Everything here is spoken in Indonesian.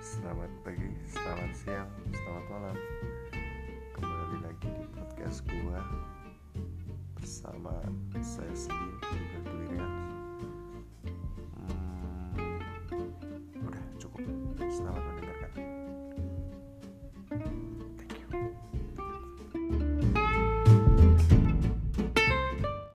Selamat pagi, selamat siang, selamat malam. Kembali lagi di podcast gua Bersama saya sendiri, juga Duirian hmm, Udah cukup, selamat